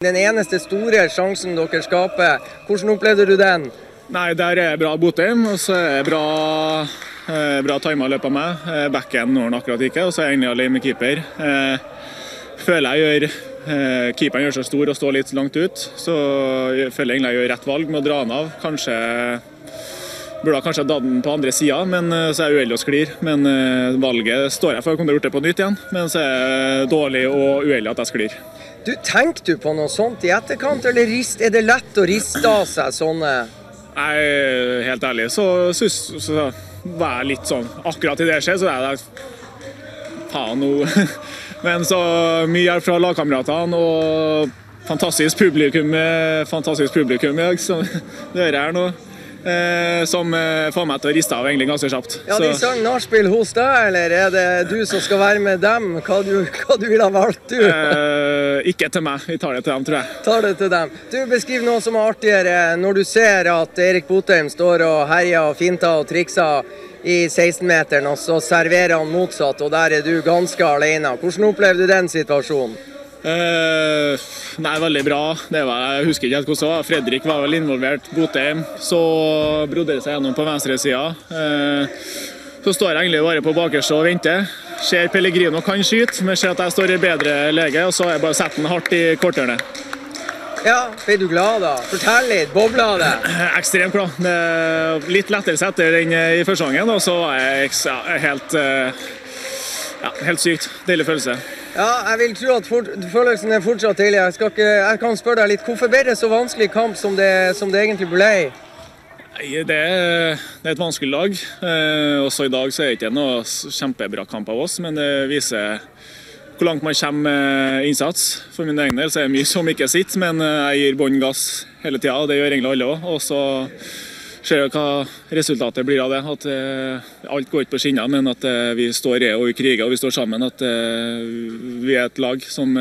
Den eneste store sjansen dere skaper, hvordan opplevde du den? Nei, der er bra Botheim, og så er det bra, eh, bra tima løp av meg. Eh, Backen når han akkurat ikke, og så er jeg egentlig alene med keeper. Eh, føler jeg gjør eh, Keeperen gjør seg stor og står litt langt ut, så jeg føler jeg egentlig jeg gjør rett valg med å dra han av. Kanskje Burde kanskje ha den på andre sida, men eh, så er jeg uheldig og sklir. Men eh, valget står jeg for. Jeg kunne gjort det på nytt igjen, men så er det dårlig og uheldig at jeg sklir. Du, Tenker du på noe sånt i etterkant, eller rist, er det lett å riste av seg sånne Jeg er helt ærlig, så, så var jeg litt sånn Akkurat i det skjer, så er jeg Faen nå. Men så mye hjelp fra lagkameratene og fantastisk publikum, eh, fantastisk publikum i dag, som jeg her nå. Eh, som eh, får meg til å riste av egentlig ganske kjapt. Ja, De sang nachspiel hos deg, eller er det du som skal være med dem? Hva du, hva du ville ha valgt, du? Eh, ikke til meg, vi tar det til dem, tror jeg. Tar det til dem. Du, Beskriv noe som er artigere når du ser at Erik Botheim står og herjer og finter og trikser i 16-meteren, og så serverer han motsatt, og der er du ganske alene. Hvordan opplevde du den situasjonen? Eh, nei, veldig bra. Det var, jeg husker ikke helt hvordan det var. Fredrik var vel involvert. Botheim. Så brodde det seg gjennom på venstresida. Eh, så står jeg egentlig bare på bakerste og venter. Ser Pellegrino kan skyte, men ser at jeg står i bedre lege, og så har jeg bare satt den hardt i korthjørnet. Ja, ble du glad da? Fortell litt, bobla det? Eh, Ekstremt glad. Det er litt lettere setter den i første gangen, og så var jeg helt eh, ja, helt sykt. Deilig følelse. Ja, jeg vil tro at fort, følelsen er fortsatt deilig. Jeg, jeg kan spørre deg litt, hvorfor ble det så vanskelig kamp som det, som det egentlig ble? Nei, Det er, det er et vanskelig lag. Eh, også i dag så er det ikke noe kjempebra kamp av oss, men det viser hvor langt man kommer med innsats. For min egen del så er det mye som ikke sitter, men eh, jeg gir bånn gass hele tida. Det gjør egentlig alle òg. Ser hva resultatet blir av det. At eh, alt går ikke på skinner, men at eh, vi står i og vi kriger og vi står sammen. At eh, vi er et lag som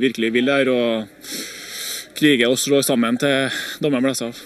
virkelig vil det her og kriger og slår sammen til dommeren blåser av.